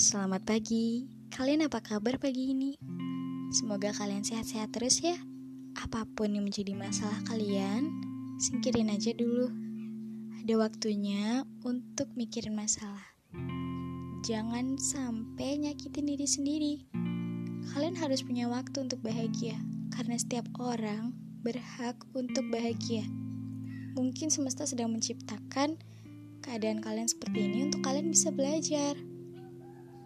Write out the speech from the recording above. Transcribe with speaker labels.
Speaker 1: Selamat pagi, kalian apa kabar pagi ini? Semoga kalian sehat-sehat terus ya. Apa pun yang menjadi masalah kalian, singkirin aja dulu. Ada waktunya untuk mikirin masalah. Jangan sampai nyakitin diri sendiri. Kalian harus punya waktu untuk bahagia, karena setiap orang berhak untuk bahagia. Mungkin semesta sedang menciptakan keadaan kalian seperti ini untuk kalian bisa belajar.